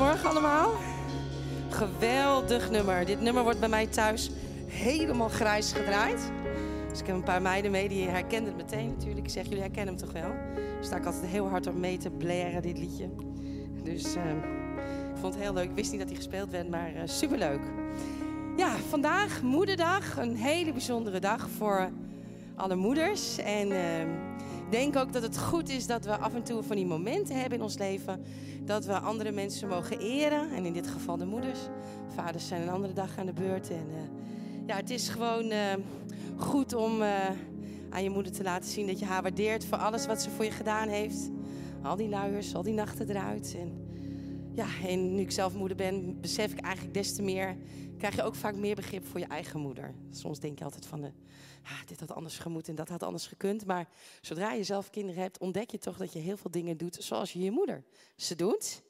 Goedemorgen allemaal. Geweldig nummer. Dit nummer wordt bij mij thuis helemaal grijs gedraaid. Dus ik heb een paar meiden mee die herkenden het meteen natuurlijk. Ik zeg, jullie herkennen hem toch wel? Daar sta ik altijd heel hard op mee te blaren, dit liedje. Dus uh, ik vond het heel leuk. Ik wist niet dat hij gespeeld werd, maar uh, superleuk. Ja, vandaag moederdag. Een hele bijzondere dag voor alle moeders. En uh, ik denk ook dat het goed is dat we af en toe van die momenten hebben in ons leven. Dat we andere mensen mogen eren. En in dit geval de moeders. Vaders zijn een andere dag aan de beurt. En ja, het is gewoon goed om uh, aan je moeder te laten zien dat je haar waardeert voor alles wat ze voor je gedaan heeft. Al die luiers, al die nachten eruit. En, ja, en nu ik zelf moeder ben, besef ik eigenlijk des te meer. Krijg je ook vaak meer begrip voor je eigen moeder. Soms denk je altijd van, de, ah, dit had anders gemoet en dat had anders gekund. Maar zodra je zelf kinderen hebt, ontdek je toch dat je heel veel dingen doet zoals je je moeder ze doet.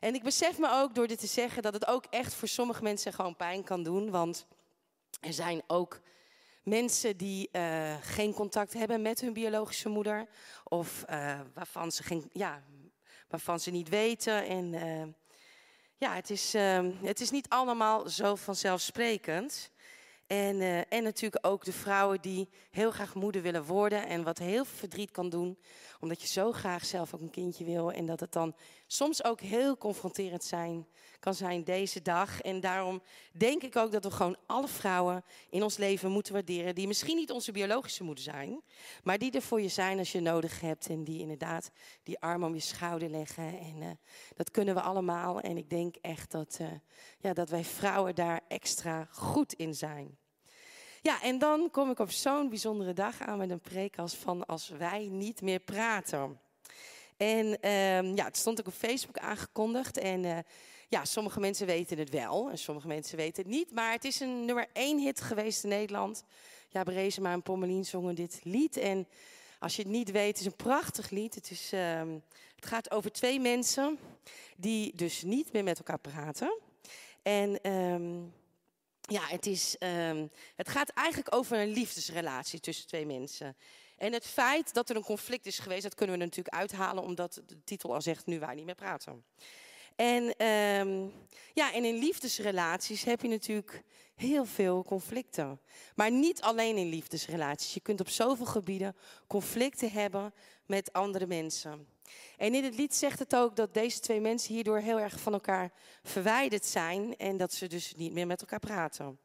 En ik besef me ook door dit te zeggen dat het ook echt voor sommige mensen gewoon pijn kan doen. Want er zijn ook mensen die uh, geen contact hebben met hun biologische moeder. Of uh, waarvan, ze geen, ja, waarvan ze niet weten. En uh, ja, het is, het is niet allemaal zo vanzelfsprekend. En, en natuurlijk ook de vrouwen die heel graag moeder willen worden. En wat heel veel verdriet kan doen. Omdat je zo graag zelf ook een kindje wil. En dat het dan soms ook heel confronterend zijn kan zijn deze dag. En daarom denk ik ook dat we gewoon alle vrouwen in ons leven moeten waarderen. Die misschien niet onze biologische moeder zijn, maar die er voor je zijn als je nodig hebt. En die inderdaad die arm om je schouder leggen. En uh, dat kunnen we allemaal. En ik denk echt dat, uh, ja, dat wij vrouwen daar extra goed in zijn. Ja, en dan kom ik op zo'n bijzondere dag aan met een preek als van als wij niet meer praten. En uh, ja, het stond ook op Facebook aangekondigd. En uh, ja, sommige mensen weten het wel en sommige mensen weten het niet. Maar het is een nummer één hit geweest in Nederland. Ja, Brezema en Pommelien zongen dit lied. En als je het niet weet, het is een prachtig lied. Het, is, uh, het gaat over twee mensen die dus niet meer met elkaar praten. En um, ja, het, is, um, het gaat eigenlijk over een liefdesrelatie tussen twee mensen. En het feit dat er een conflict is geweest, dat kunnen we natuurlijk uithalen, omdat de titel al zegt, nu wij niet meer praten. En, um, ja, en in liefdesrelaties heb je natuurlijk heel veel conflicten. Maar niet alleen in liefdesrelaties. Je kunt op zoveel gebieden conflicten hebben met andere mensen. En in het lied zegt het ook dat deze twee mensen hierdoor heel erg van elkaar verwijderd zijn en dat ze dus niet meer met elkaar praten.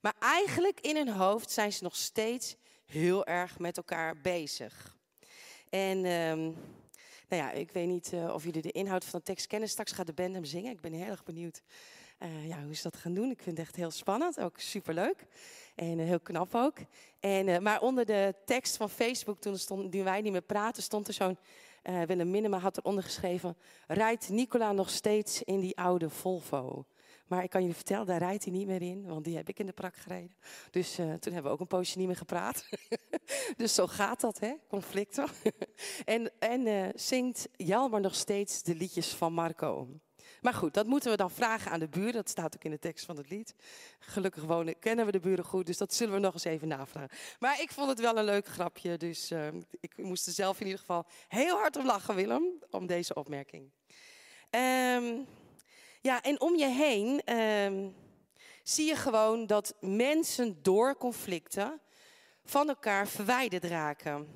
Maar eigenlijk in hun hoofd zijn ze nog steeds heel erg met elkaar bezig. En um, nou ja, ik weet niet uh, of jullie de inhoud van de tekst kennen. Straks gaat de band hem zingen. Ik ben heel erg benieuwd uh, ja, hoe ze dat gaan doen. Ik vind het echt heel spannend, ook superleuk. En uh, heel knap ook. En, maar onder de tekst van Facebook, toen, stond, toen wij niet meer praten, stond er zo'n... Willem Minema had eronder geschreven... Rijdt Nicola nog steeds in die oude Volvo? Maar ik kan jullie vertellen, daar rijdt hij niet meer in, want die heb ik in de prak gereden. Dus uh, toen hebben we ook een poosje niet meer gepraat. dus zo gaat dat, hè? Conflicten. en en uh, zingt Jalmar nog steeds de liedjes van Marco. Maar goed, dat moeten we dan vragen aan de buren. Dat staat ook in de tekst van het lied. Gelukkig wonen, kennen we de buren goed, dus dat zullen we nog eens even navragen. Maar ik vond het wel een leuk grapje, dus uh, ik moest er zelf in ieder geval heel hard om lachen, Willem, om deze opmerking. Um, ja, en om je heen um, zie je gewoon dat mensen door conflicten van elkaar verwijderd raken.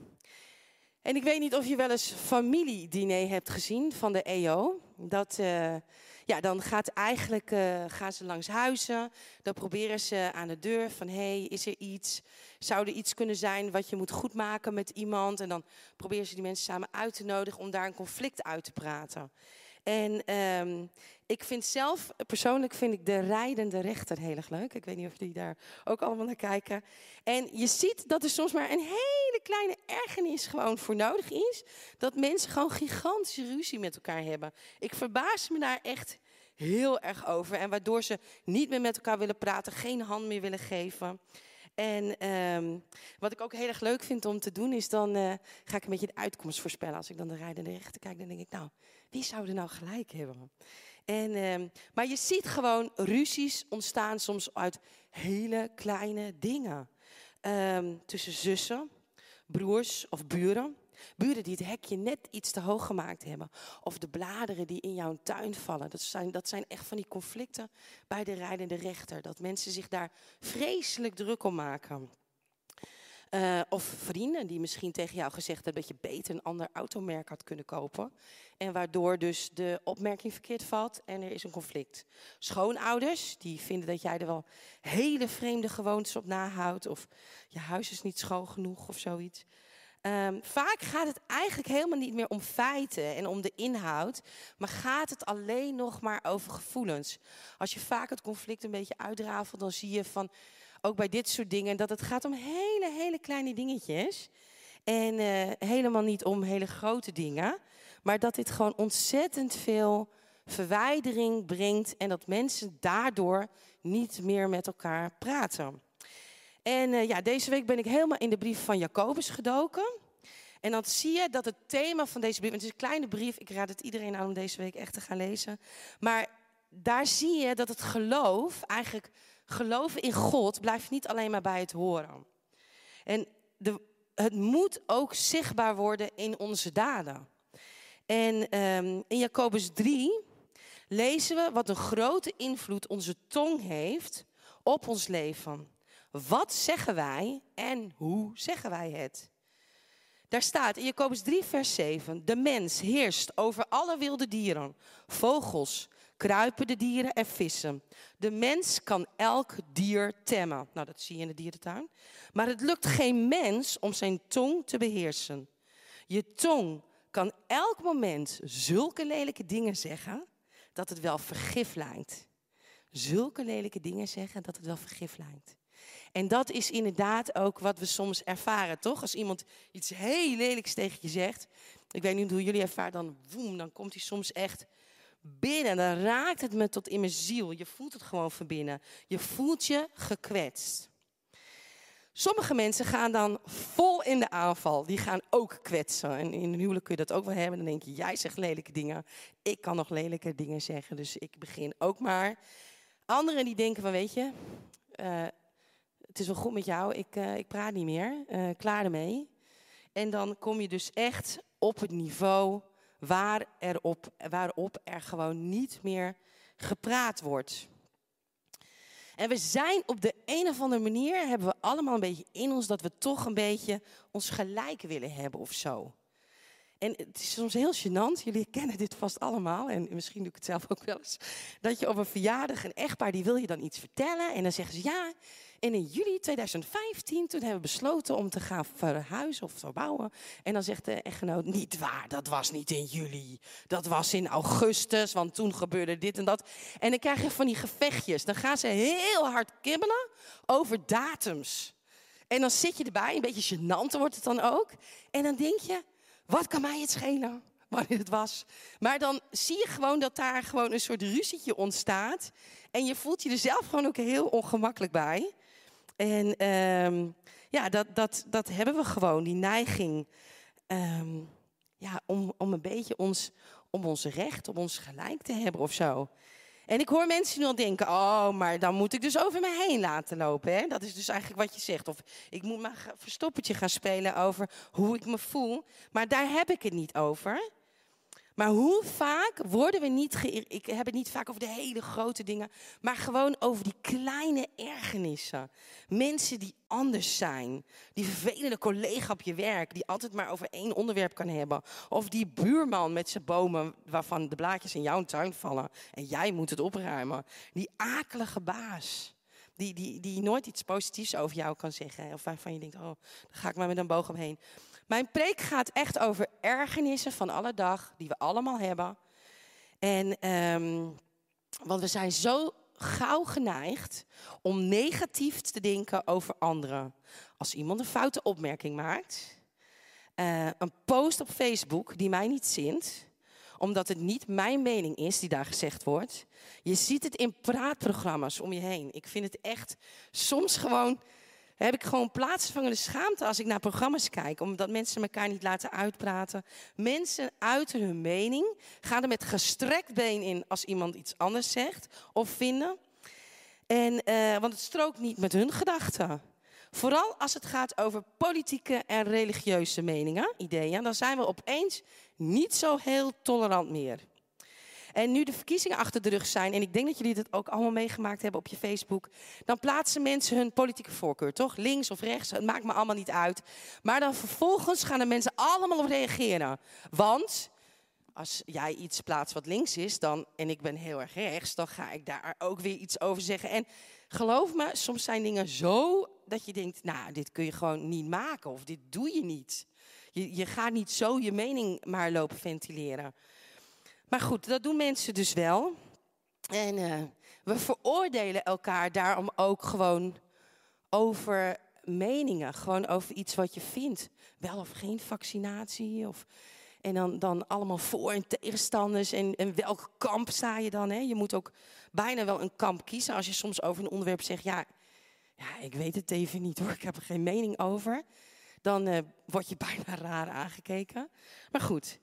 En ik weet niet of je wel eens familiediner hebt gezien van de EO. Dat, uh, ja, dan gaat eigenlijk, uh, gaan ze langs huizen. Dan proberen ze aan de deur van, hey, is er iets? Zou er iets kunnen zijn wat je moet goedmaken met iemand? En dan proberen ze die mensen samen uit te nodigen om daar een conflict uit te praten. En um, ik vind zelf, persoonlijk vind ik de rijdende rechter heel erg leuk. Ik weet niet of jullie daar ook allemaal naar kijken. En je ziet dat er soms maar een hele kleine ergernis gewoon voor nodig is. Dat mensen gewoon gigantische ruzie met elkaar hebben. Ik verbaas me daar echt heel erg over. En waardoor ze niet meer met elkaar willen praten, geen hand meer willen geven. En um, wat ik ook heel erg leuk vind om te doen, is dan uh, ga ik een beetje de uitkomst voorspellen. Als ik dan de rijdende rechter kijk, dan denk ik, nou, wie zou er nou gelijk hebben? En, um, maar je ziet gewoon ruzies ontstaan soms uit hele kleine dingen. Um, tussen zussen, broers of buren. Buren die het hekje net iets te hoog gemaakt hebben. Of de bladeren die in jouw tuin vallen. Dat zijn, dat zijn echt van die conflicten bij de rijdende rechter. Dat mensen zich daar vreselijk druk om maken. Uh, of vrienden die misschien tegen jou gezegd hebben dat je beter een ander automerk had kunnen kopen. En waardoor dus de opmerking verkeerd valt en er is een conflict. Schoonouders die vinden dat jij er wel hele vreemde gewoontes op nahoudt. Of je huis is niet schoon genoeg of zoiets. Um, vaak gaat het eigenlijk helemaal niet meer om feiten en om de inhoud, maar gaat het alleen nog maar over gevoelens. Als je vaak het conflict een beetje uitrafelt, dan zie je van, ook bij dit soort dingen, dat het gaat om hele, hele kleine dingetjes. En uh, helemaal niet om hele grote dingen, maar dat dit gewoon ontzettend veel verwijdering brengt en dat mensen daardoor niet meer met elkaar praten. En uh, ja, deze week ben ik helemaal in de brief van Jacobus gedoken. En dan zie je dat het thema van deze brief, het is een kleine brief, ik raad het iedereen aan om deze week echt te gaan lezen. Maar daar zie je dat het geloof, eigenlijk geloven in God, blijft niet alleen maar bij het horen. En de, het moet ook zichtbaar worden in onze daden. En um, in Jacobus 3 lezen we wat een grote invloed onze tong heeft op ons leven. Wat zeggen wij en hoe zeggen wij het? Daar staat in Jacobus 3, vers 7: De mens heerst over alle wilde dieren, vogels, kruipende dieren en vissen. De mens kan elk dier temmen. Nou, dat zie je in de dierentuin. Maar het lukt geen mens om zijn tong te beheersen. Je tong kan elk moment zulke lelijke dingen zeggen dat het wel vergif lijkt. Zulke lelijke dingen zeggen dat het wel vergif lijkt. En dat is inderdaad ook wat we soms ervaren, toch? Als iemand iets heel lelijks tegen je zegt. Ik weet niet hoe jullie ervaren, dan woem, dan komt hij soms echt binnen. Dan raakt het me tot in mijn ziel. Je voelt het gewoon verbinnen. Je voelt je gekwetst. Sommige mensen gaan dan vol in de aanval. Die gaan ook kwetsen. En in een huwelijk kun je dat ook wel hebben. Dan denk je, jij zegt lelijke dingen. Ik kan nog lelijke dingen zeggen, dus ik begin ook maar. Anderen die denken van, weet je, uh, het is wel goed met jou, ik, uh, ik praat niet meer, uh, klaar ermee. En dan kom je dus echt op het niveau waar erop, waarop er gewoon niet meer gepraat wordt. En we zijn op de een of andere manier, hebben we allemaal een beetje in ons dat we toch een beetje ons gelijk willen hebben of zo. En het is soms heel gênant, jullie kennen dit vast allemaal, en misschien doe ik het zelf ook wel eens, dat je op een verjaardag een echtpaar, die wil je dan iets vertellen, en dan zeggen ze ja, en in juli 2015, toen hebben we besloten om te gaan verhuizen of te bouwen. En dan zegt de echtgenoot, niet waar, dat was niet in juli. Dat was in augustus, want toen gebeurde dit en dat. En dan krijg je van die gevechtjes. Dan gaan ze heel hard kibbelen over datums. En dan zit je erbij, een beetje gênant wordt het dan ook. En dan denk je, wat kan mij het schelen? wanneer het was. Maar dan zie je gewoon dat daar gewoon een soort ruzietje ontstaat. En je voelt je er zelf gewoon ook heel ongemakkelijk bij. En um, ja, dat, dat, dat hebben we gewoon, die neiging. Um, ja, om, om een beetje ons, om ons recht, om ons gelijk te hebben of zo. En ik hoor mensen nu al denken, oh, maar dan moet ik dus over me heen laten lopen. Hè? Dat is dus eigenlijk wat je zegt. Of ik moet maar verstoppertje gaan spelen over hoe ik me voel. Maar daar heb ik het niet over. Maar hoe vaak worden we niet Ik heb het niet vaak over de hele grote dingen, maar gewoon over die kleine ergernissen. Mensen die anders zijn. Die vervelende collega op je werk, die altijd maar over één onderwerp kan hebben. Of die buurman met zijn bomen waarvan de blaadjes in jouw tuin vallen en jij moet het opruimen. Die akelige baas. Die, die, die nooit iets positiefs over jou kan zeggen. Of waarvan je denkt, oh, dan ga ik maar met een boog omheen. Mijn preek gaat echt over ergernissen van alle dag, die we allemaal hebben. En, um, want we zijn zo gauw geneigd om negatief te denken over anderen. Als iemand een foute opmerking maakt, uh, een post op Facebook die mij niet zint, omdat het niet mijn mening is die daar gezegd wordt. Je ziet het in praatprogramma's om je heen. Ik vind het echt soms gewoon heb ik gewoon plaatsvangende schaamte als ik naar programma's kijk, omdat mensen elkaar niet laten uitpraten. Mensen uiten hun mening, gaan er met gestrekt been in als iemand iets anders zegt of vinden. En, uh, want het strookt niet met hun gedachten. Vooral als het gaat over politieke en religieuze meningen, ideeën, dan zijn we opeens niet zo heel tolerant meer. En nu de verkiezingen achter de rug zijn, en ik denk dat jullie het ook allemaal meegemaakt hebben op je Facebook, dan plaatsen mensen hun politieke voorkeur, toch? Links of rechts, het maakt me allemaal niet uit. Maar dan vervolgens gaan de mensen allemaal op reageren. Want als jij iets plaatst wat links is, dan, en ik ben heel erg rechts, dan ga ik daar ook weer iets over zeggen. En geloof me, soms zijn dingen zo dat je denkt, nou, dit kun je gewoon niet maken of dit doe je niet. Je, je gaat niet zo je mening maar lopen ventileren. Maar goed, dat doen mensen dus wel. En uh, we veroordelen elkaar daarom ook gewoon over meningen. Gewoon over iets wat je vindt. Wel of geen vaccinatie. Of, en dan, dan allemaal voor- en tegenstanders. En, en welk kamp sta je dan? Hè? Je moet ook bijna wel een kamp kiezen. Als je soms over een onderwerp zegt, ja, ja ik weet het even niet hoor. Ik heb er geen mening over. Dan uh, word je bijna raar aangekeken. Maar goed,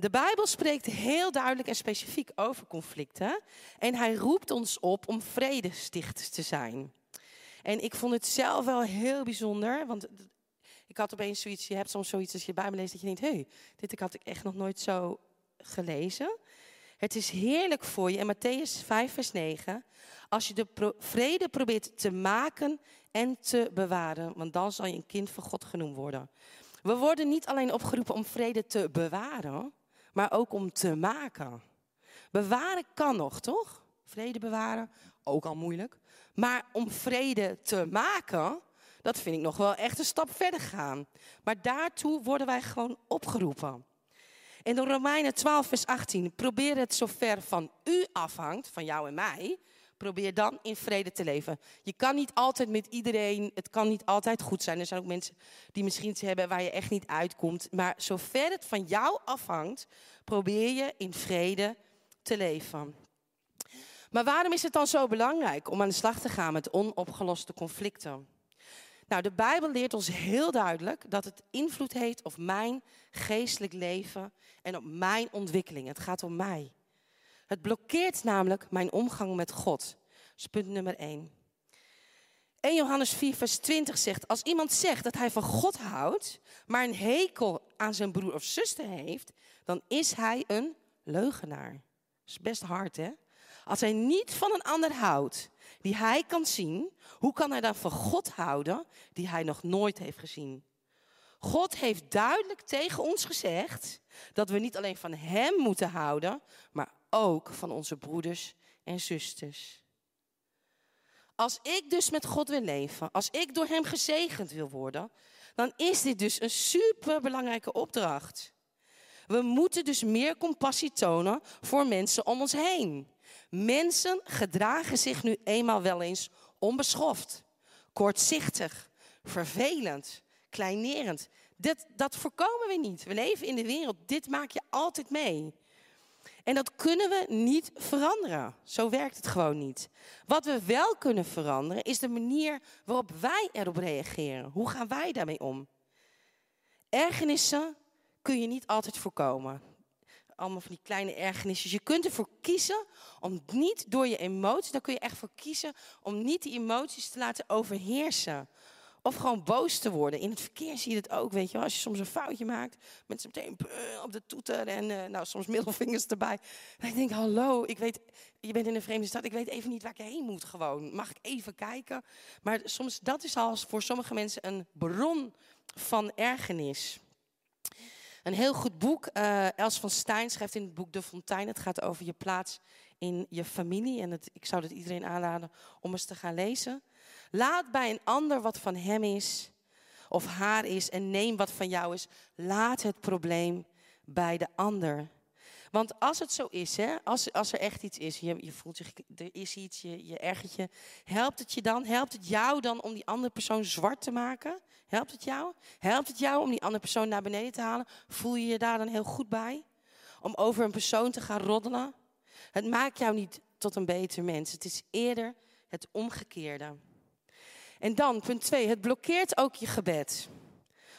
de Bijbel spreekt heel duidelijk en specifiek over conflicten. En hij roept ons op om vredestichters te zijn. En ik vond het zelf wel heel bijzonder. Want ik had opeens zoiets, je hebt soms zoiets als je de Bijbel leest dat je denkt, hé, dit had ik echt nog nooit zo gelezen. Het is heerlijk voor je, in Matthäus 5 vers 9, als je de vrede probeert te maken en te bewaren, want dan zal je een kind van God genoemd worden. We worden niet alleen opgeroepen om vrede te bewaren, maar ook om te maken. Bewaren kan nog, toch? Vrede bewaren, ook al moeilijk. Maar om vrede te maken, dat vind ik nog wel echt een stap verder gaan. Maar daartoe worden wij gewoon opgeroepen. In de Romeinen 12, vers 18, probeer het zover van u afhangt, van jou en mij, probeer dan in vrede te leven. Je kan niet altijd met iedereen, het kan niet altijd goed zijn. Er zijn ook mensen die misschien iets hebben waar je echt niet uitkomt. Maar zover het van jou afhangt, probeer je in vrede te leven. Maar waarom is het dan zo belangrijk om aan de slag te gaan met onopgeloste conflicten? Nou, de Bijbel leert ons heel duidelijk dat het invloed heeft op mijn geestelijk leven en op mijn ontwikkeling. Het gaat om mij. Het blokkeert namelijk mijn omgang met God. Is punt nummer 1. 1 Johannes 4, vers 20 zegt: Als iemand zegt dat hij van God houdt, maar een hekel aan zijn broer of zuster heeft, dan is hij een leugenaar. Dat is best hard, hè? Als hij niet van een ander houdt die hij kan zien, hoe kan hij dan van God houden die hij nog nooit heeft gezien? God heeft duidelijk tegen ons gezegd dat we niet alleen van Hem moeten houden, maar ook van onze broeders en zusters. Als ik dus met God wil leven, als ik door Hem gezegend wil worden, dan is dit dus een superbelangrijke opdracht. We moeten dus meer compassie tonen voor mensen om ons heen. Mensen gedragen zich nu eenmaal wel eens onbeschoft, kortzichtig, vervelend, kleinerend. Dit, dat voorkomen we niet. We leven in de wereld. Dit maak je altijd mee. En dat kunnen we niet veranderen. Zo werkt het gewoon niet. Wat we wel kunnen veranderen is de manier waarop wij erop reageren. Hoe gaan wij daarmee om? Ergernissen kun je niet altijd voorkomen. Allemaal van die kleine ergernissen. Je kunt ervoor kiezen om niet door je emoties, daar kun je echt voor kiezen om niet die emoties te laten overheersen. Of gewoon boos te worden. In het verkeer zie je het ook, weet je wel. Als je soms een foutje maakt, met meteen op de toeter en uh, nou, soms middelvingers erbij. Dan ik denk, hallo, ik weet, je bent in een vreemde stad, ik weet even niet waar ik heen moet gewoon. Mag ik even kijken? Maar soms, dat is al voor sommige mensen een bron van ergernis. Een heel goed boek, uh, Els van Stijn schrijft in het boek De Fontein. Het gaat over je plaats in je familie. En het, ik zou het iedereen aanraden om eens te gaan lezen. Laat bij een ander wat van hem is of haar is en neem wat van jou is. Laat het probleem bij de ander. Want als het zo is, hè, als, als er echt iets is, je, je voelt zich, er is iets, je, je ergert je, helpt het je dan? Helpt het jou dan om die andere persoon zwart te maken? Helpt het jou? Helpt het jou om die andere persoon naar beneden te halen? Voel je je daar dan heel goed bij? Om over een persoon te gaan roddelen? Het maakt jou niet tot een beter mens. Het is eerder het omgekeerde. En dan, punt 2, het blokkeert ook je gebed.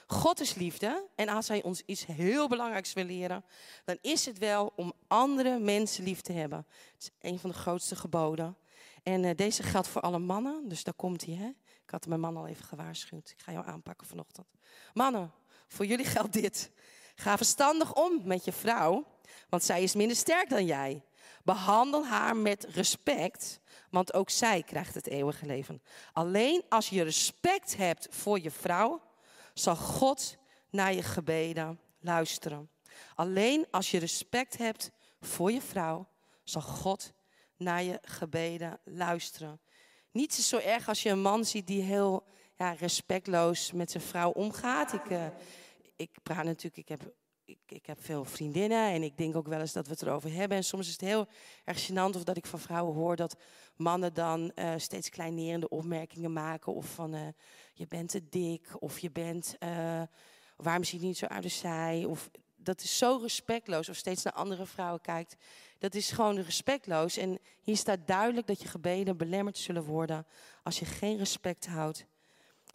God is liefde en als Hij ons iets heel belangrijks wil leren, dan is het wel om andere mensen lief te hebben. Het is een van de grootste geboden. En uh, deze geldt voor alle mannen, dus daar komt hij. Hè? Ik had mijn man al even gewaarschuwd. Ik ga jou aanpakken vanochtend. Mannen, voor jullie geldt dit. Ga verstandig om met je vrouw, want zij is minder sterk dan jij. Behandel haar met respect, want ook zij krijgt het eeuwige leven. Alleen als je respect hebt voor je vrouw, zal God naar je gebeden luisteren. Alleen als je respect hebt voor je vrouw, zal God naar je gebeden luisteren. Niets is zo erg als je een man ziet die heel ja, respectloos met zijn vrouw omgaat. Ik, uh, ik praat natuurlijk, ik heb, ik, ik, heb veel vriendinnen en ik denk ook wel eens dat we het erover hebben. En soms is het heel erg gênant of dat ik van vrouwen hoor dat mannen dan uh, steeds kleinerende opmerkingen maken. Of van uh, je bent te dik of je bent, waarom zie je niet zo uit de zij? Of dat is zo respectloos. Of steeds naar andere vrouwen kijkt. Dat is gewoon respectloos. En hier staat duidelijk dat je gebeden belemmerd zullen worden als je geen respect houdt,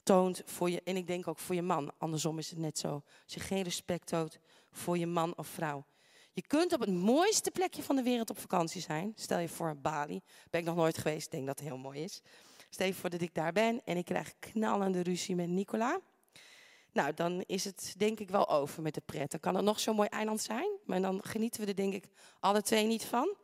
toont voor je, en ik denk ook voor je man. Andersom is het net zo. Als je geen respect toont voor je man of vrouw. Je kunt op het mooiste plekje van de wereld op vakantie zijn. Stel je voor Bali. Ben ik nog nooit geweest. Denk dat het heel mooi is. Stel je voor dat ik daar ben en ik krijg knallende ruzie met Nicola. Nou, dan is het denk ik wel over met de pret. Dan kan het nog zo'n mooi eiland zijn, maar dan genieten we er denk ik alle twee niet van.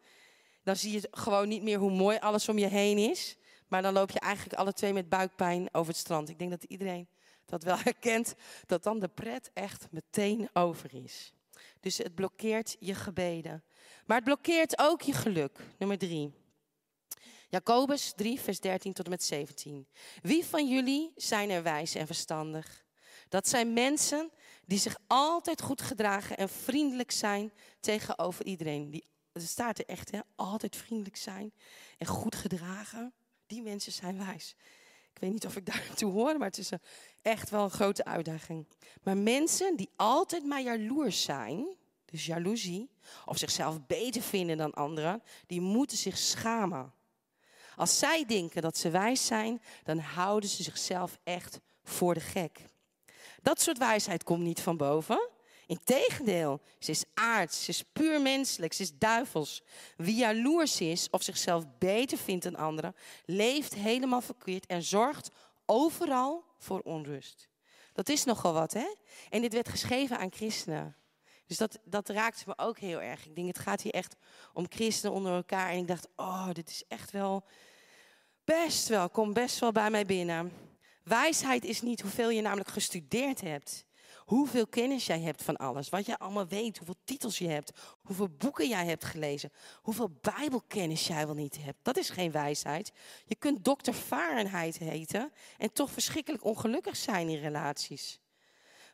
Dan zie je gewoon niet meer hoe mooi alles om je heen is. Maar dan loop je eigenlijk alle twee met buikpijn over het strand. Ik denk dat iedereen dat wel herkent, dat dan de pret echt meteen over is. Dus het blokkeert je gebeden. Maar het blokkeert ook je geluk. Nummer drie. Jacobus 3, vers 13 tot en met 17. Wie van jullie zijn er wijs en verstandig? Dat zijn mensen die zich altijd goed gedragen en vriendelijk zijn tegenover iedereen. Die, staat er echt, hè, altijd vriendelijk zijn en goed gedragen. Die mensen zijn wijs. Ik weet niet of ik daartoe hoor, maar het is echt wel een grote uitdaging. Maar mensen die altijd maar jaloers zijn, dus jaloezie, of zichzelf beter vinden dan anderen, die moeten zich schamen. Als zij denken dat ze wijs zijn, dan houden ze zichzelf echt voor de gek. Dat soort wijsheid komt niet van boven. Integendeel, ze is aards, ze is puur menselijk, ze is duivels. Wie jaloers is of zichzelf beter vindt dan anderen, leeft helemaal verkeerd en zorgt overal voor onrust. Dat is nogal wat, hè? En dit werd geschreven aan christenen. Dus dat, dat raakte me ook heel erg. Ik denk, het gaat hier echt om christenen onder elkaar. En ik dacht, oh, dit is echt wel, best wel, kom best wel bij mij binnen. Wijsheid is niet hoeveel je namelijk gestudeerd hebt. Hoeveel kennis jij hebt van alles. Wat jij allemaal weet. Hoeveel titels je hebt. Hoeveel boeken jij hebt gelezen. Hoeveel bijbelkennis jij wel niet hebt. Dat is geen wijsheid. Je kunt dokter Varenheid heten. En toch verschrikkelijk ongelukkig zijn in relaties.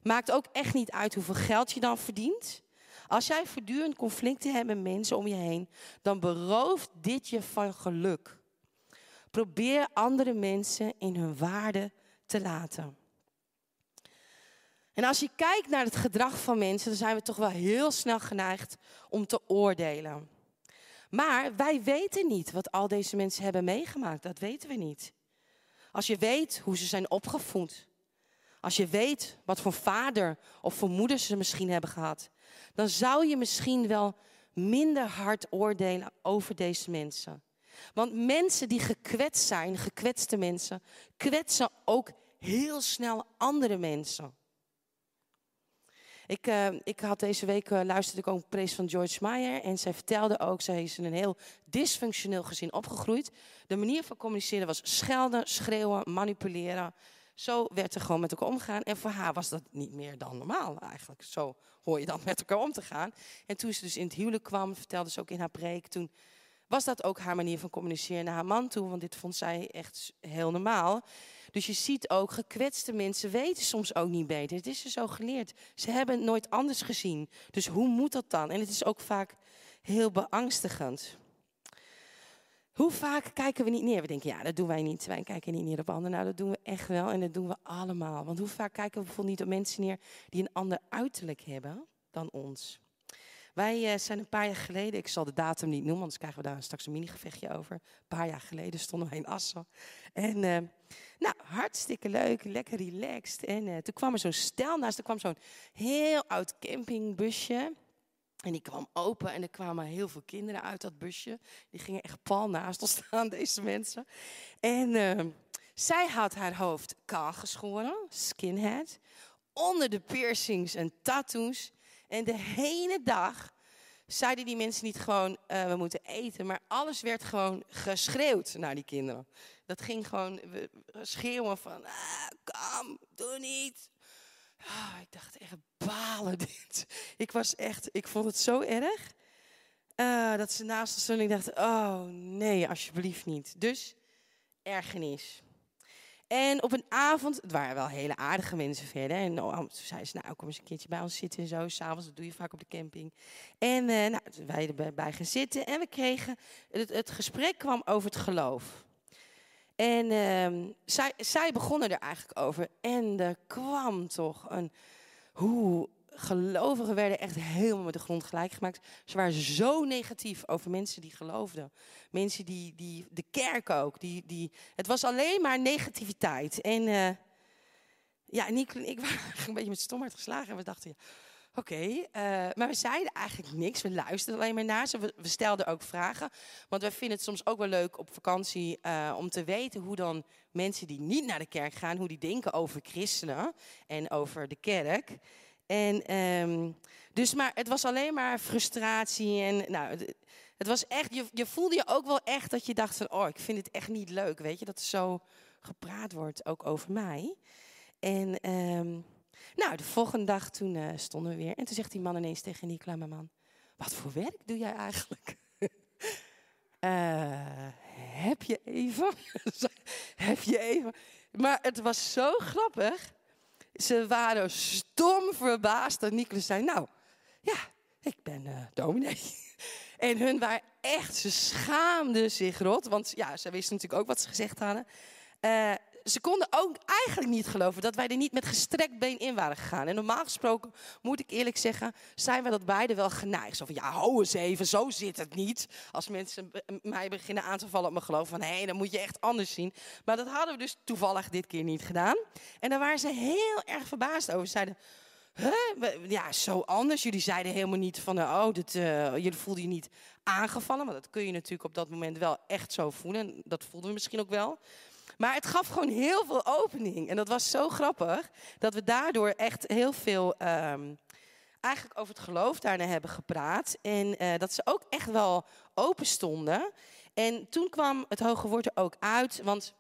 Maakt ook echt niet uit hoeveel geld je dan verdient. Als jij voortdurend conflicten hebt met mensen om je heen. Dan berooft dit je van geluk. Probeer andere mensen in hun waarde te laten. En als je kijkt naar het gedrag van mensen, dan zijn we toch wel heel snel geneigd om te oordelen. Maar wij weten niet wat al deze mensen hebben meegemaakt. Dat weten we niet. Als je weet hoe ze zijn opgevoed. Als je weet wat voor vader of voor moeder ze misschien hebben gehad. Dan zou je misschien wel minder hard oordelen over deze mensen. Want mensen die gekwetst zijn, gekwetste mensen, kwetsen ook heel snel andere mensen. Ik, uh, ik had deze week uh, luisterde ik ook een prees van George Meyer. En zij vertelde ook, zij is in een heel dysfunctioneel gezin opgegroeid. De manier van communiceren was schelden, schreeuwen, manipuleren. Zo werd er gewoon met elkaar omgegaan. En voor haar was dat niet meer dan normaal eigenlijk. Zo hoor je dan met elkaar om te gaan. En toen ze dus in het huwelijk kwam, vertelde ze ook in haar preek. Toen was dat ook haar manier van communiceren naar haar man toe. Want dit vond zij echt heel normaal. Dus je ziet ook, gekwetste mensen weten soms ook niet beter. Het is ze zo geleerd. Ze hebben het nooit anders gezien. Dus hoe moet dat dan? En het is ook vaak heel beangstigend. Hoe vaak kijken we niet neer? We denken, ja, dat doen wij niet. Wij kijken niet neer op anderen. Nou, dat doen we echt wel en dat doen we allemaal. Want hoe vaak kijken we bijvoorbeeld niet op mensen neer die een ander uiterlijk hebben dan ons? Wij uh, zijn een paar jaar geleden, ik zal de datum niet noemen, anders krijgen we daar straks een mini-gevechtje over. Een paar jaar geleden stonden wij in Assen. En uh, nou, hartstikke leuk, lekker relaxed. En uh, toen kwam er zo'n stel naast, er kwam zo'n heel oud campingbusje. En die kwam open en er kwamen heel veel kinderen uit dat busje. Die gingen echt pal naast ons staan, deze mensen. En Zij had haar hoofd kaal geschoren, skinhead. Onder de piercings en tattoos. En de hele dag zeiden die mensen niet gewoon, uh, we moeten eten. Maar alles werd gewoon geschreeuwd naar die kinderen. Dat ging gewoon schreeuwen van, ah, kom, doe niet. Oh, ik dacht echt, balen dit. Ik was echt, ik vond het zo erg. Uh, dat ze naast de stonden. Ik dacht, oh nee, alsjeblieft niet. Dus ergernis. En op een avond, het waren wel hele aardige mensen verder. En oh, toen zei ze, nou kom eens een keertje bij ons zitten en zo. S'avonds, dat doe je vaak op de camping. En uh, nou, wij erbij gaan zitten en we kregen, het, het gesprek kwam over het geloof. En uh, zij, zij begonnen er eigenlijk over. En er kwam toch een, hoe gelovigen werden echt helemaal met de grond gelijk gemaakt. Ze waren zo negatief over mensen die geloofden. Mensen die, die de kerk ook. Die, die, het was alleen maar negativiteit. En uh, ja, en ik waren een beetje met stomheid geslagen. En we dachten, ja, oké. Eh, maar we zeiden eigenlijk niks. We luisterden alleen maar naar ze. We, stelden ook vragen. Want wij vinden het soms ook wel leuk op vakantie uh, om te weten hoe dan mensen die niet naar de kerk gaan, hoe die denken over christenen en over de kerk. En um, dus, maar het was alleen maar frustratie. En nou, het was echt, je, je voelde je ook wel echt dat je dacht van, oh, ik vind het echt niet leuk, weet je, dat er zo gepraat wordt, ook over mij. En um, nou, de volgende dag toen uh, stonden we weer. En toen zegt die man ineens tegen Nicola, mijn man, wat voor werk doe jij eigenlijk? uh, heb je even? heb je even? Maar het was zo grappig. Ze waren stom verbaasd dat Nicolas zei, nou, ja, ik ben uh, dominee. en hun waren echt, ze schaamden zich rot, want ja, ze wisten natuurlijk ook wat ze gezegd hadden. Uh, ze konden ook eigenlijk niet geloven dat wij er niet met gestrekt been in waren gegaan. En normaal gesproken, moet ik eerlijk zeggen, zijn we dat beide wel geneigd. Zo van, ja, hou eens even, zo zit het niet. Als mensen mij beginnen aan te vallen op mijn geloof, van hé, hey, dan moet je echt anders zien. Maar dat hadden we dus toevallig dit keer niet gedaan. En daar waren ze heel erg verbaasd over. Ze zeiden, Huh? Ja, zo anders. Jullie zeiden helemaal niet van, oh, dit, uh, jullie voelden je niet aangevallen. Maar dat kun je natuurlijk op dat moment wel echt zo voelen. Dat voelden we misschien ook wel. Maar het gaf gewoon heel veel opening. En dat was zo grappig dat we daardoor echt heel veel um, eigenlijk over het geloof daarna hebben gepraat. En uh, dat ze ook echt wel open stonden. En toen kwam het hoge woord er ook uit, want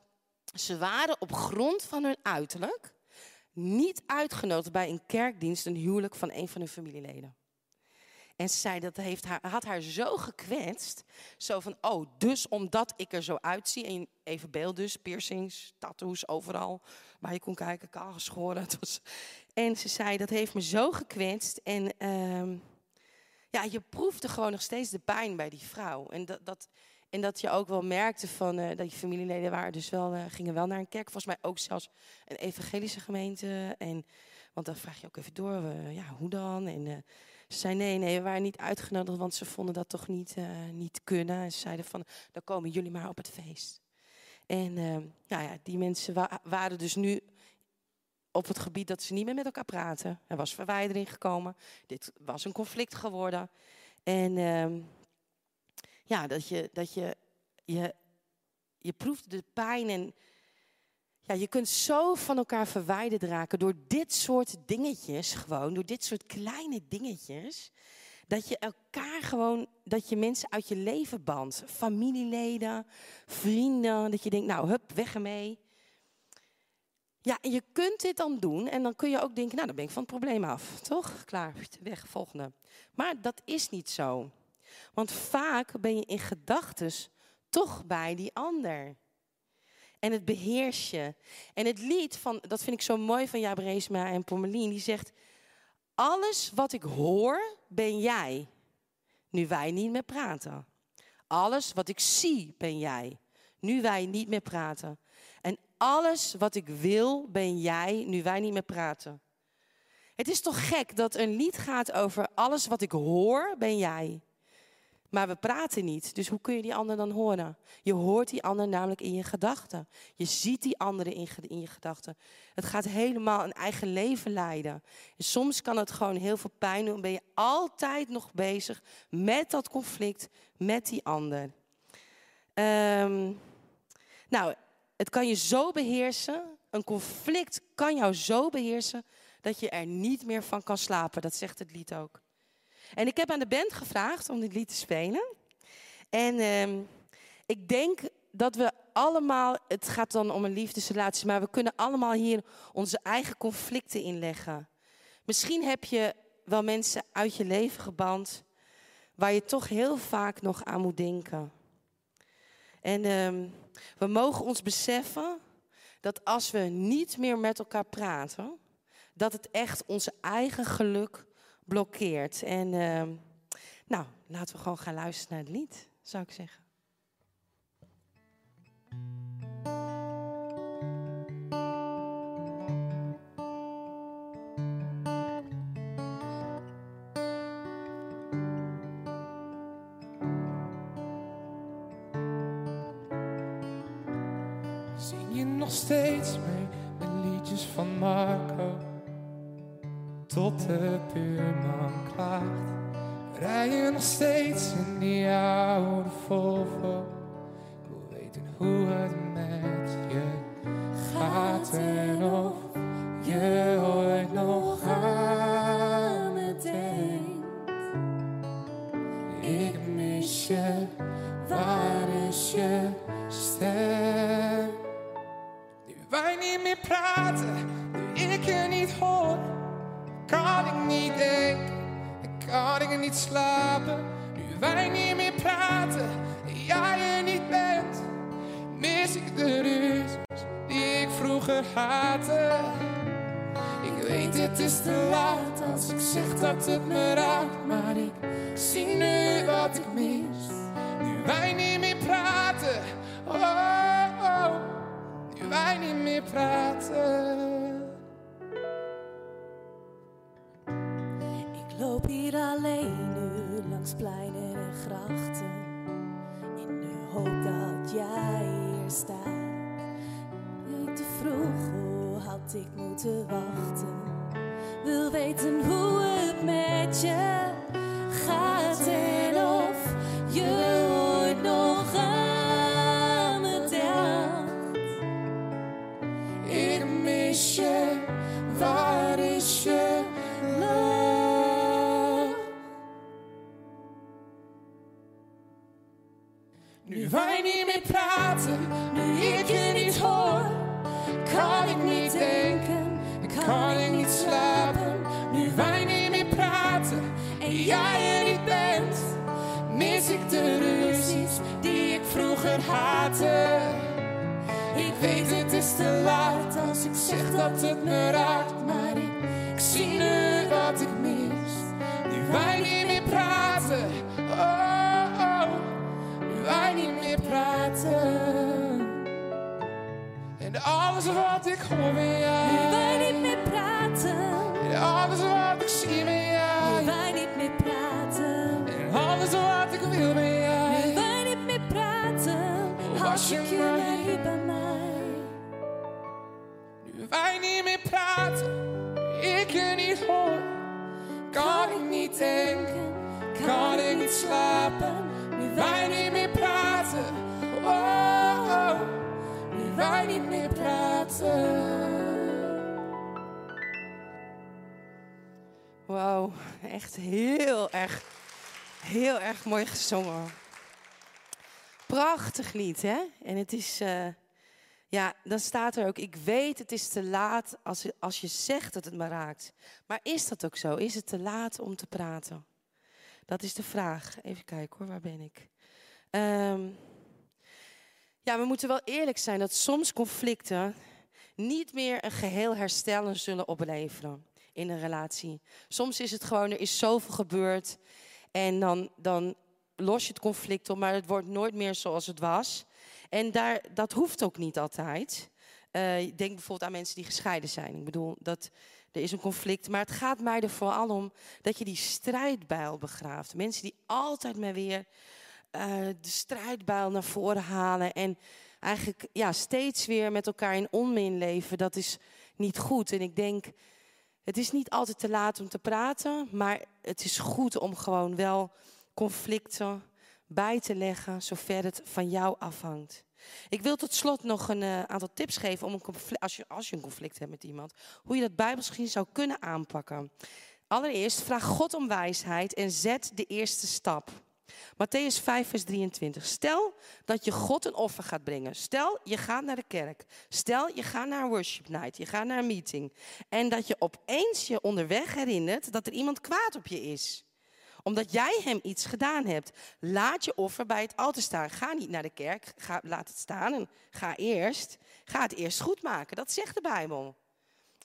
ze waren op grond van hun uiterlijk niet uitgenodigd bij een kerkdienst, een huwelijk van een van hun familieleden. En ze zei dat heeft haar, had haar zo gekwetst. Zo van, oh, dus omdat ik er zo uitzie. En even beeld dus, piercings, tattoos, overal. Waar je kon kijken, kaal geschoren. Was, en ze zei, dat heeft me zo gekwetst. En um, ja, je proefde gewoon nog steeds de pijn bij die vrouw. En dat, dat, en dat je ook wel merkte van, uh, dat je familieleden waren dus wel, uh, gingen wel naar een kerk. Volgens mij ook zelfs een evangelische gemeente. En, want dan vraag je ook even door, uh, ja, hoe dan? En ze zei nee, nee, we waren niet uitgenodigd, want ze vonden dat toch niet, uh, niet kunnen. En ze zeiden van, dan komen jullie maar op het feest. En uh, nou ja, die mensen wa waren dus nu op het gebied dat ze niet meer met elkaar praten. Er was verwijdering gekomen. Dit was een conflict geworden. En uh, ja, dat je, dat je, je, je proefde de pijn en ja, je kunt zo van elkaar verwijderd raken door dit soort dingetjes, gewoon, door dit soort kleine dingetjes. Dat je elkaar gewoon, dat je mensen uit je leven bandt. Familieleden, vrienden, dat je denkt, nou, hup, weg ermee. Ja, en je kunt dit dan doen en dan kun je ook denken, nou, dan ben ik van het probleem af. Toch? Klaar, weg, volgende. Maar dat is niet zo. Want vaak ben je in gedachten toch bij die ander en het beheers je. En het lied van, dat vind ik zo mooi van Jaap Reesma en Pommelien, die zegt, alles wat ik hoor, ben jij, nu wij niet meer praten. Alles wat ik zie, ben jij, nu wij niet meer praten. En alles wat ik wil, ben jij, nu wij niet meer praten. Het is toch gek dat een lied gaat over alles wat ik hoor, ben jij. Maar we praten niet, dus hoe kun je die ander dan horen? Je hoort die ander namelijk in je gedachten. Je ziet die anderen in, in je gedachten. Het gaat helemaal een eigen leven leiden. En soms kan het gewoon heel veel pijn doen. Ben je altijd nog bezig met dat conflict met die ander. Um, nou, het kan je zo beheersen, een conflict kan jou zo beheersen dat je er niet meer van kan slapen. Dat zegt het lied ook. En ik heb aan de band gevraagd om dit lied te spelen. En ehm, ik denk dat we allemaal, het gaat dan om een liefdesrelatie, maar we kunnen allemaal hier onze eigen conflicten inleggen. Misschien heb je wel mensen uit je leven geband waar je toch heel vaak nog aan moet denken. En ehm, we mogen ons beseffen dat als we niet meer met elkaar praten, dat het echt onze eigen geluk blokkeert. En ehm, nou, laten we gewoon gaan luisteren naar het lied, zou ik zeggen. Zing je nog steeds mee met liedjes van Marco? Tot de buurman klaagt. Rij je nog steeds in die oude Volvo? Ik wil weten hoe het met je gaat en of je ooit nog aan me denkt. Ik mis je, waar is je stem? Nu wij niet meer praten, nu ik je niet hoor, kan ik niet denken, kan ik niet slapen. Nu wij niet meer praten, en jij er niet bent, mis ik de ruzies die ik vroeger haatte. Ik weet het is te laat als ik zeg dat het me raakt, maar ik zie nu wat ik mis. Nu wij niet meer praten, oh, oh, nu wij niet meer praten. Hier alleen nu langs pleinen en grachten. In de hoop dat jij hier staat. Te vroeg, hoe had ik moeten wachten? Wil weten hoe het met je gaat en of je ooit nog aan me denkt. Ik mis je, waar Nu wij niet meer praten, nu ik je niet hoor, kan ik niet denken, kan ik niet slapen. Nu wij niet meer praten en jij er niet bent, mis ik de ruzies die ik vroeger haatte. Ik weet het is te laat als ik zeg dat het me raakt, maar ik, zie nu wat ik mis. Nu wij niet meer praten, oh, wij niet meer praten. En alles wat ik hoor Nu jou, wij niet meer praten. en alles wat ik zie Nu jou, wij niet meer praten. en alles wat ik wil Nu jou. wij niet meer praten. Je ik je hier bij mij. Nu wij niet meer praten, ik je niet hoor, kan ik niet denken, kan ik niet slapen. Wij niet meer praten, oh, oh, wij niet meer praten. Wow, echt heel erg, heel erg mooi gezongen. Prachtig lied, hè? En het is, eh, ja, dan staat er ook, ik weet het is te laat als, als je zegt dat het me raakt. Maar is dat ook zo? Is het te laat om te praten? Dat is de vraag. Even kijken hoor, waar ben ik? Ehm, ja, we moeten wel eerlijk zijn dat soms conflicten niet meer een geheel herstellen zullen opleveren in een relatie. Soms is het gewoon, er is zoveel gebeurd en dan, dan los je het conflict op, maar het wordt nooit meer zoals het was. En daar, dat hoeft ook niet altijd. Eh, denk bijvoorbeeld aan mensen die gescheiden zijn. Ik bedoel, dat, er is een conflict, maar het gaat mij er vooral om dat je die strijdbijl begraaft. Mensen die altijd maar weer eh, de strijdbijl naar voren halen en eigenlijk ja, steeds weer met elkaar in onmin leven, dat is niet goed. En ik denk, het is niet altijd te laat om te praten, maar het is goed om gewoon wel conflicten bij te leggen, zover het van jou afhangt. Ik wil tot slot nog een eh, aantal tips geven om een als, je, als je een conflict hebt met iemand, hoe je dat bijbels gezien zou kunnen aanpakken. Allereerst vraag God om wijsheid en zet de eerste stap. Matthäus 5, vers 23. Stel dat je God een offer gaat brengen. Stel je gaat naar de kerk. Stel je gaat naar een worship night. Je gaat naar een meeting. En dat je opeens je onderweg herinnert dat er iemand kwaad op je is omdat jij hem iets gedaan hebt. Laat je offer bij het altaar staan. Ga niet naar de kerk. Ga, laat het staan en ga eerst. Ga het eerst goed maken. Dat zegt de Bijbel.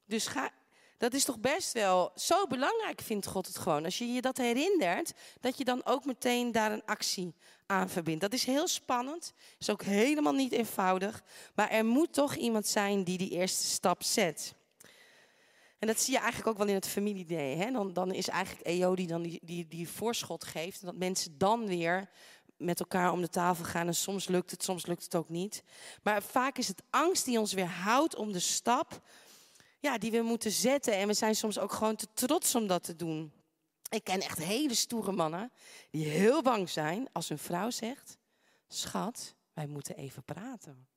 Dus ga, dat is toch best wel zo belangrijk, vindt God het gewoon. Als je je dat herinnert, dat je dan ook meteen daar een actie aan verbindt. Dat is heel spannend, is ook helemaal niet eenvoudig. Maar er moet toch iemand zijn die die eerste stap zet. En dat zie je eigenlijk ook wel in het familiedee. Hè? Dan, dan is eigenlijk EO die dan die, die, die voorschot geeft. En dat mensen dan weer met elkaar om de tafel gaan. En soms lukt het, soms lukt het ook niet. Maar vaak is het angst die ons weer houdt om de stap ja, die we moeten zetten. En we zijn soms ook gewoon te trots om dat te doen. Ik ken echt hele stoere mannen die heel bang zijn als hun vrouw zegt: Schat, wij moeten even praten.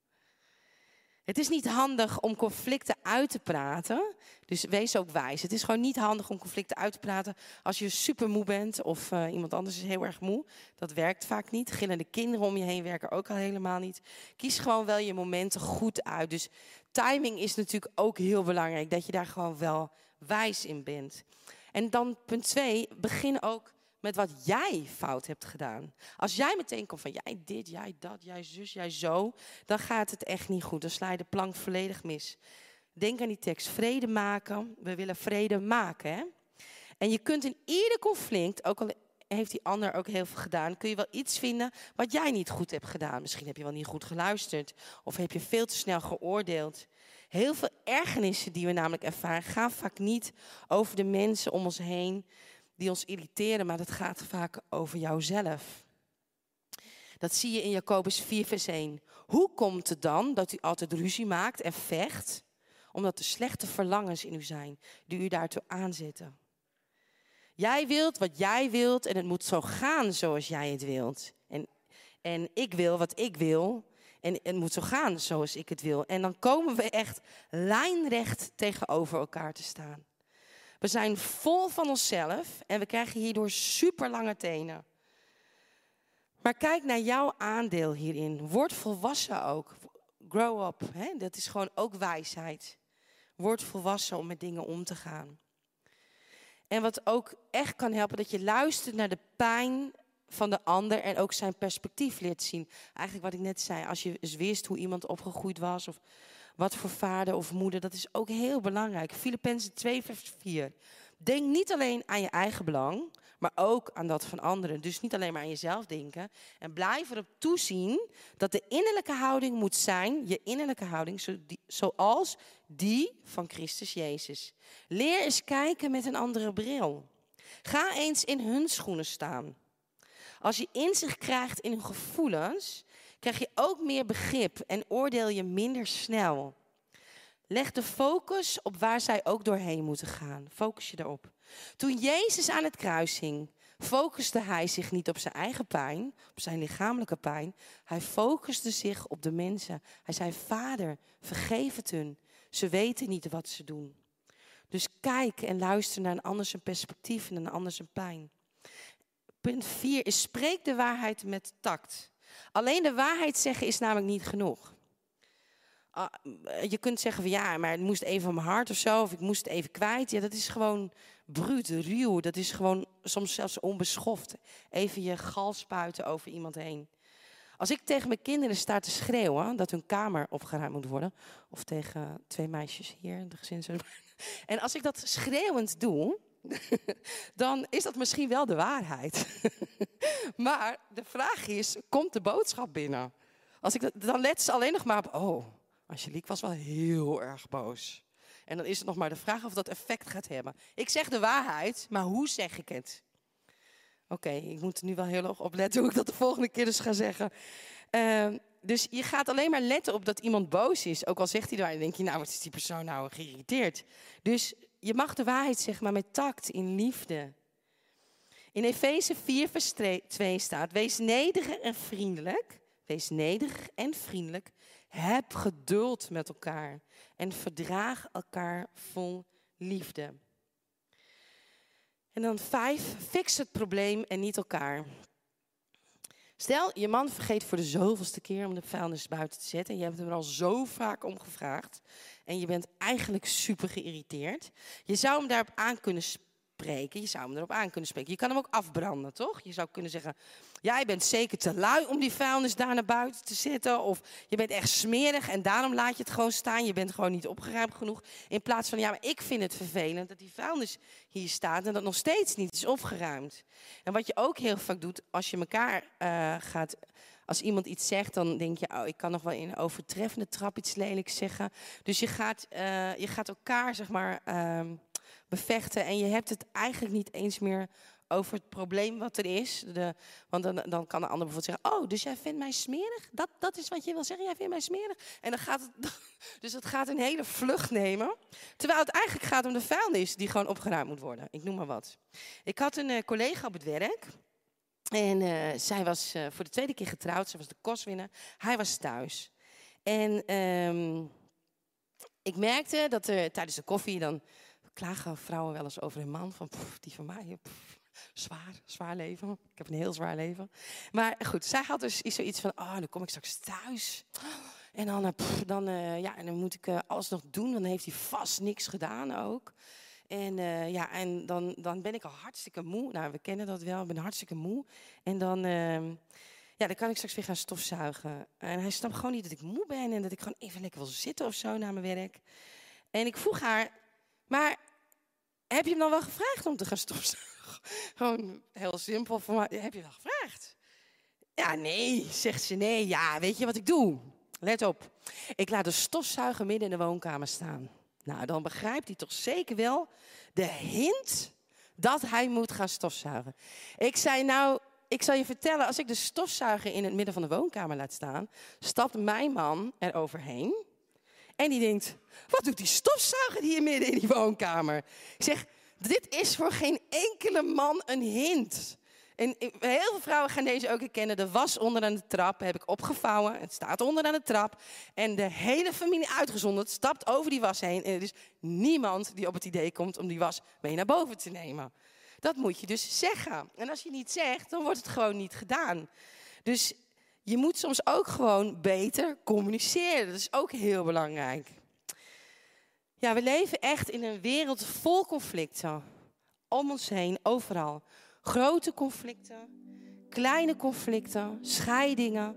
Het is niet handig om conflicten uit te praten. Dus wees ook wijs. Het is gewoon niet handig om conflicten uit te praten als je super moe bent of uh, iemand anders is heel erg moe. Dat werkt vaak niet. Gillende kinderen om je heen werken ook al helemaal niet. Kies gewoon wel je momenten goed uit. Dus timing is natuurlijk ook heel belangrijk. Dat je daar gewoon wel wijs in bent. En dan punt twee, begin ook met wat jij fout hebt gedaan. Als jij meteen komt van jij dit, jij dat, jij zus, jij zo, dan gaat het echt niet goed. Dan sla je de plank volledig mis. Denk aan die tekst, vrede maken. We willen vrede maken. Hè? En je kunt in ieder conflict, ook al heeft die ander ook heel veel gedaan, kun je wel iets vinden wat jij niet goed hebt gedaan. Misschien heb je wel niet goed geluisterd of heb je veel te snel geoordeeld. Heel veel ergernissen die we namelijk ervaren gaan vaak niet over de mensen om ons heen die ons irriteren, maar dat gaat vaak over jouzelf. Dat zie je in Jacobus 4, vers 1. Hoe komt het dan dat u altijd ruzie maakt en vecht? Omdat er slechte verlangens in u zijn die u daartoe aanzetten. Jij wilt wat jij wilt en het moet zo gaan zoals jij het wilt. En, en ik wil wat ik wil en het moet zo gaan zoals ik het wil. En dan komen we echt lijnrecht tegenover elkaar te staan. We zijn vol van onszelf en we krijgen hierdoor super lange tenen. Maar kijk naar jouw aandeel hierin. Word volwassen ook. Grow up. Hè? Dat is gewoon ook wijsheid. Word volwassen om met dingen om te gaan. En wat ook echt kan helpen, dat je luistert naar de pijn van de ander en ook zijn perspectief leert zien. Eigenlijk wat ik net zei, als je eens wist hoe iemand opgegroeid was of wat voor vader of moeder, dat is ook heel belangrijk. Filippenzen 2, vers 4. Denk niet alleen aan je eigen belang, maar ook aan dat van anderen. Dus niet alleen maar aan jezelf denken. En blijf erop toezien dat de innerlijke houding moet zijn, je innerlijke houding, zoals die van Christus Jezus. Leer eens kijken met een andere bril. Ga eens in hun schoenen staan. Als je inzicht krijgt in hun gevoelens, krijg je ook meer begrip en oordeel je minder snel. Leg de focus op waar zij ook doorheen moeten gaan. Focus je erop. Toen Jezus aan het kruis hing, focuste hij zich niet op zijn eigen pijn, op zijn lichamelijke pijn. Hij focuste zich op de mensen. Hij zei: Vader, vergeef het hun. Ze weten niet wat ze doen. Dus kijk en luister naar een ander zijn perspectief en een ander zijn pijn. Punt 4 is: spreek de waarheid met tact. Alleen de waarheid zeggen is namelijk niet genoeg. Ah, je kunt zeggen van ja, maar het moest even van mijn hart of zo, of ik moest het even kwijt. Ja, dat is gewoon bruut, ruw. Dat is gewoon soms zelfs onbeschoft. Even je gal spuiten over iemand heen. Als ik tegen mijn kinderen sta te schreeuwen dat hun kamer opgeruimd moet worden, of tegen twee meisjes hier in de gezins. En als ik dat schreeuwend doe, dan is dat misschien wel de waarheid. maar de vraag is, komt de boodschap binnen? Als ik dan let ze alleen nog maar op, oh, Angelique was wel heel erg boos. En dan is het nog maar de vraag of dat effect gaat hebben. Ik zeg de waarheid, maar hoe zeg ik het? Oké, ik moet er nu wel heel erg op letten hoe ik dat de volgende keer dus ga zeggen. Ehm, dus je gaat alleen maar letten op dat iemand boos is. Ook al zegt hij daar, dan denk je, nou, wat is die persoon nou geïrriteerd? Dus je mag de waarheid zeggen, maar met tact, in liefde. In Efeze 4, vers 2 staat: Wees nederig en vriendelijk Wees nederig en vriendelijk. Heb geduld met elkaar. En verdraag elkaar vol liefde. En dan vijf, fix het probleem en niet elkaar. Stel, je man vergeet voor de zoveelste keer om de vuilnis buiten te zetten. En je hebt hem er al zo vaak om gevraagd. En je bent eigenlijk super geïrriteerd. Je zou hem daarop aan kunnen spreken. Je zou hem erop aan kunnen spreken. Je kan hem ook afbranden, toch? Je zou kunnen zeggen: Jij bent zeker te lui om die vuilnis daar naar buiten te zetten. Of je bent echt smerig en daarom laat je het gewoon staan. Je bent gewoon niet opgeruimd genoeg. In plaats van: Ja, maar ik vind het vervelend dat die vuilnis hier staat en dat nog steeds niet is opgeruimd. En wat je ook heel vaak doet als je elkaar uh, gaat als iemand iets zegt, dan denk je, oh, ik kan nog wel in een overtreffende trap iets lelijks zeggen. Dus je gaat, uh, je gaat elkaar, zeg maar, uh, bevechten. En je hebt het eigenlijk niet eens meer over het probleem wat er is. De, want dan, dan kan de ander bijvoorbeeld zeggen: Oh, dus jij vindt mij smerig? Dat, dat is wat je wil zeggen, jij vindt mij smerig? En dan gaat het, dus het gaat een hele vlucht nemen. Terwijl het eigenlijk gaat om de vuilnis die gewoon opgeruimd moet worden. Ik noem maar wat. Ik had een uh, collega op het werk. En uh, zij was uh, voor de tweede keer getrouwd. Ze was de kostwinner. Hij was thuis. En um, ik merkte dat er tijdens de koffie dan klagen vrouwen wel eens over hun man. Van, die van mij, zwaar, zwaar leven. Ik heb een heel zwaar leven. Maar goed, zij had dus zoiets van, oh, dan kom ik straks thuis. En dan, pff, dan, uh, ja, en dan moet ik uh, alles nog doen. Dan heeft hij vast niks gedaan ook. En, ja, en dan, dan ben ik al hartstikke moe. Nou, we kennen dat wel. Ik ben hartstikke moe. En dan, uh, ja, dan kan ik straks weer gaan stofzuigen. En hij snapt gewoon niet dat ik moe ben. En dat ik gewoon even lekker wil zitten of zo na mijn werk. En ik vroeg haar, maar heb je hem dan wel gevraagd om te gaan stofzuigen? Gewoon heel simpel. Heb je wel gevraagd? Ja, nee, zegt ze. Nee, ja, weet je wat ik doe? Let op. Ik laat de stofzuiger midden in de woonkamer staan. Nou, dan begrijpt hij toch zeker wel de hint dat hij moet gaan stofzuigen. Ik zei, nou, ik zal je vertellen, als ik de stofzuiger in het midden van de woonkamer laat staan, stapt mijn man er overheen. En die denkt, wat doet die stofzuiger hier midden in die woonkamer? Ik zeg, dit is voor geen enkele man een hint. En heel veel vrouwen gaan deze ook herkennen. De was onder aan de trap heb ik opgevouwen. Het staat onder aan de trap. En de hele familie uitgezonderd stapt over die was heen. En er is niemand die op het idee komt om die was mee naar boven te nemen. Dat moet je dus zeggen. En als je niet zegt, dan wordt het gewoon niet gedaan. Dus je moet soms ook gewoon beter communiceren. Dat is ook heel belangrijk. Ja, we leven echt in een wereld vol conflicten. Om ons heen, overal. Grote conflicten, kleine conflicten, scheidingen,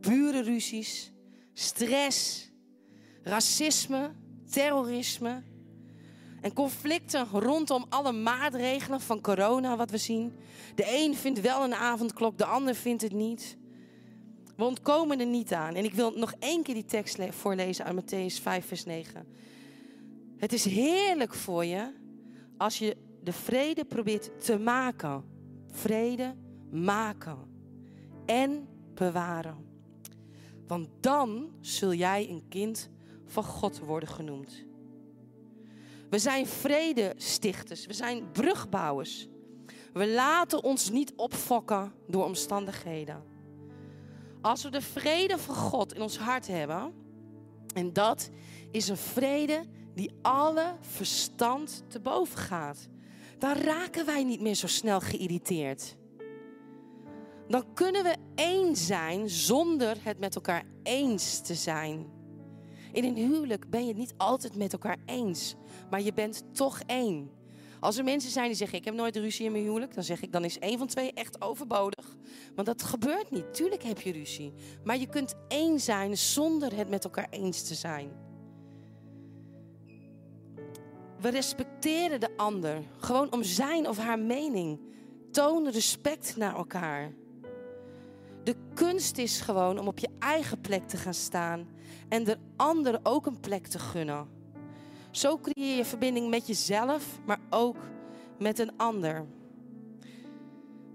burenruzies, stress, racisme, terrorisme. En conflicten rondom alle maatregelen van corona, wat we zien. De een vindt wel een avondklok, de ander vindt het niet. We ontkomen er niet aan. En ik wil nog één keer die tekst voorlezen uit Matthäus 5, vers 9. Het is heerlijk voor je als je de vrede probeert te maken. Vrede maken en bewaren. Want dan zul jij een kind van God worden genoemd. We zijn vredestichters, we zijn brugbouwers. We laten ons niet opfokken door omstandigheden. Als we de vrede van God in ons hart hebben, en dat is een vrede die alle verstand te boven gaat dan raken wij niet meer zo snel geïrriteerd. Dan kunnen we één zijn zonder het met elkaar eens te zijn. In een huwelijk ben je het niet altijd met elkaar eens, maar je bent toch één. Als er mensen zijn die zeggen: Ik heb nooit ruzie in mijn huwelijk, dan zeg ik: Dan is één van twee echt overbodig. Want dat gebeurt niet. Tuurlijk heb je ruzie. Maar je kunt één zijn zonder het met elkaar eens te zijn. We respecteren de ander gewoon om zijn of haar mening. Toon respect naar elkaar. De kunst is gewoon om op je eigen plek te gaan staan en de ander ook een plek te gunnen. Zo creëer je verbinding met jezelf, maar ook met een ander.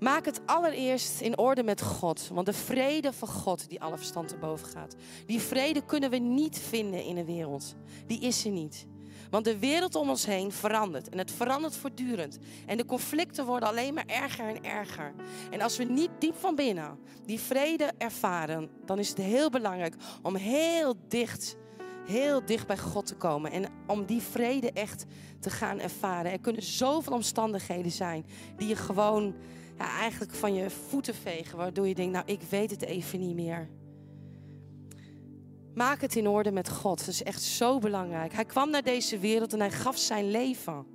Maak het allereerst in orde met God, want de vrede van God die alle verstand te boven gaat. Die vrede kunnen we niet vinden in de wereld. Die is er niet. Want de wereld om ons heen verandert. En het verandert voortdurend. En de conflicten worden alleen maar erger en erger. En als we niet diep van binnen die vrede ervaren, dan is het heel belangrijk om heel dicht, heel dicht bij God te komen. En om die vrede echt te gaan ervaren. Er kunnen zoveel omstandigheden zijn die je gewoon eigenlijk van je voeten vegen. Waardoor je denkt, nou ik weet het even niet meer. Maak het in orde met God. Dat is echt zo belangrijk. Hij kwam naar deze wereld en hij gaf zijn leven.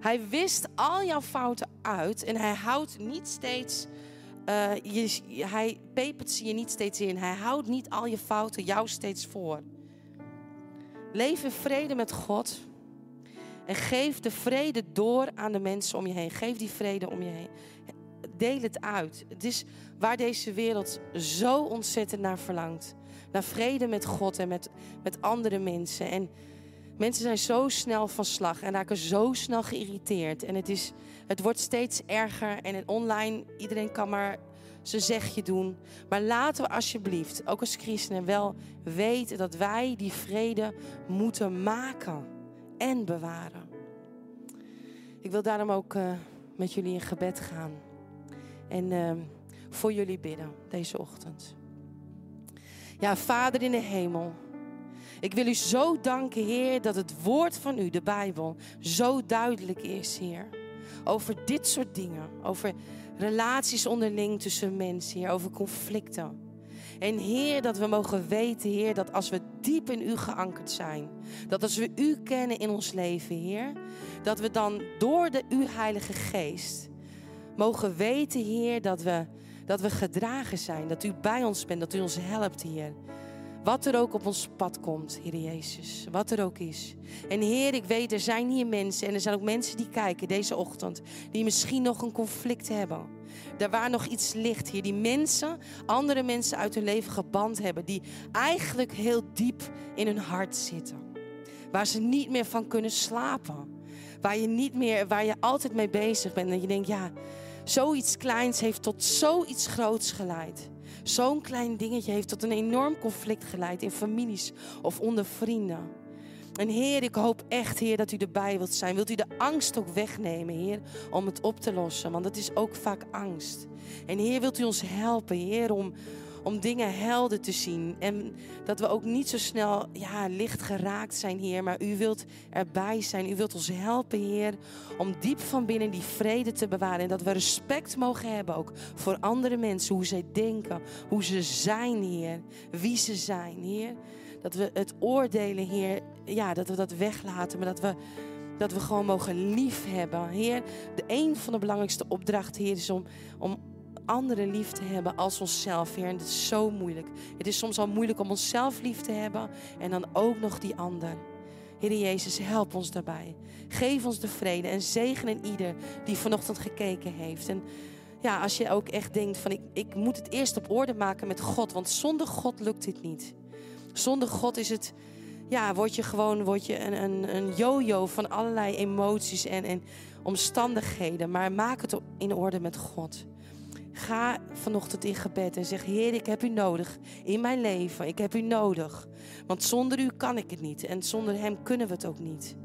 Hij wist al jouw fouten uit en hij houdt niet steeds. Uh, je, hij pepert ze je niet steeds in. Hij houdt niet al je fouten jou steeds voor. Leef in vrede met God. En geef de vrede door aan de mensen om je heen. Geef die vrede om je heen. Deel het uit. Het is waar deze wereld zo ontzettend naar verlangt naar vrede met God en met, met andere mensen. En mensen zijn zo snel van slag en raken zo snel geïrriteerd. En het, is, het wordt steeds erger. En online, iedereen kan maar zijn zegje doen. Maar laten we alsjeblieft, ook als christenen, wel weten dat wij die vrede moeten maken en bewaren. Ik wil daarom ook uh, met jullie in gebed gaan. En uh, voor jullie bidden deze ochtend. Ja, Vader in de hemel. Ik wil u zo danken, Heer, dat het woord van u, de Bijbel, zo duidelijk is, Heer. Over dit soort dingen. Over relaties onderling tussen mensen, Heer. Over conflicten. En Heer, dat we mogen weten, Heer, dat als we diep in U geankerd zijn, dat als we U kennen in ons leven, Heer, dat we dan door de U Heilige Geest mogen weten, Heer, dat we dat we gedragen zijn, dat u bij ons bent, dat u ons helpt, Heer. Wat er ook op ons pad komt, Heer Jezus. Wat er ook is. En Heer, ik weet, er zijn hier mensen en er zijn ook mensen die kijken deze ochtend, die misschien nog een conflict hebben. Daar waar nog iets ligt, Heer. Die mensen, andere mensen uit hun leven geband hebben, die eigenlijk heel diep in hun hart zitten. Waar ze niet meer van kunnen slapen. Waar je niet meer, waar je altijd mee bezig bent. En je denkt, ja, Zoiets kleins heeft tot zoiets groots geleid. Zo'n klein dingetje heeft tot een enorm conflict geleid in families of onder vrienden. En Heer, ik hoop echt, Heer, dat u erbij wilt zijn. Wilt u de angst ook wegnemen, Heer, om het op te lossen? Want dat is ook vaak angst. En Heer, wilt u ons helpen, Heer, om, om dingen helder te zien. En dat we ook niet zo snel ja, licht geraakt zijn, Heer. Maar u wilt erbij zijn. U wilt ons helpen, Heer. Om diep van binnen die vrede te bewaren. En dat we respect mogen hebben ook voor andere mensen. Hoe zij denken, hoe ze zijn, Heer. Wie ze zijn, Heer. Dat we het oordelen, Heer. Ja, dat we dat weglaten. Maar dat we dat we gewoon mogen lief hebben. Heer, de een van de belangrijkste opdrachten, Heer, is om, om anderen lief te hebben als onszelf, Heer. En dat is zo moeilijk. Het is soms al moeilijk om onszelf lief te hebben en dan ook nog die ander. Heer Jezus, help ons daarbij. Geef ons de vrede en zegen in ieder die vanochtend gekeken heeft. En ja, als je ook echt denkt van ik, ik moet het eerst op orde maken met God, want zonder God lukt dit niet. Zonder God is het, ja, word je gewoon word je een, een, een van allerlei emoties en, en omstandigheden. Maar maak het in orde met God. Ga vanochtend in gebed en zeg: Heer, ik heb u nodig in mijn leven. Ik heb u nodig. Want zonder u kan ik het niet. En zonder hem kunnen we het ook niet.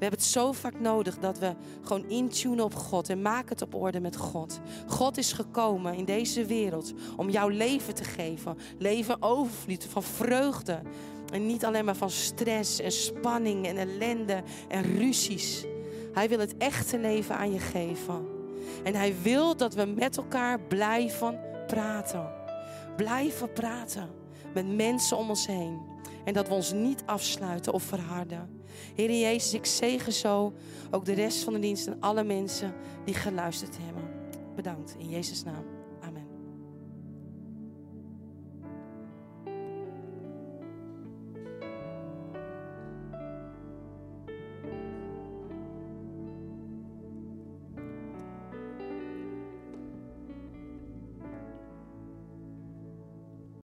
We hebben het zo vaak nodig dat we gewoon intunen op God en maken het op orde met God. God is gekomen in deze wereld om jouw leven te geven. Leven overvloed van vreugde. En niet alleen maar van stress en spanning en ellende en ruzies. Hij wil het echte leven aan je geven. En hij wil dat we met elkaar blijven praten. Blijven praten met mensen om ons heen. En dat we ons niet afsluiten of verharden. Heer Jezus, ik zegen zo ook de rest van de dienst en alle mensen die geluisterd hebben. Bedankt in Jezus' naam.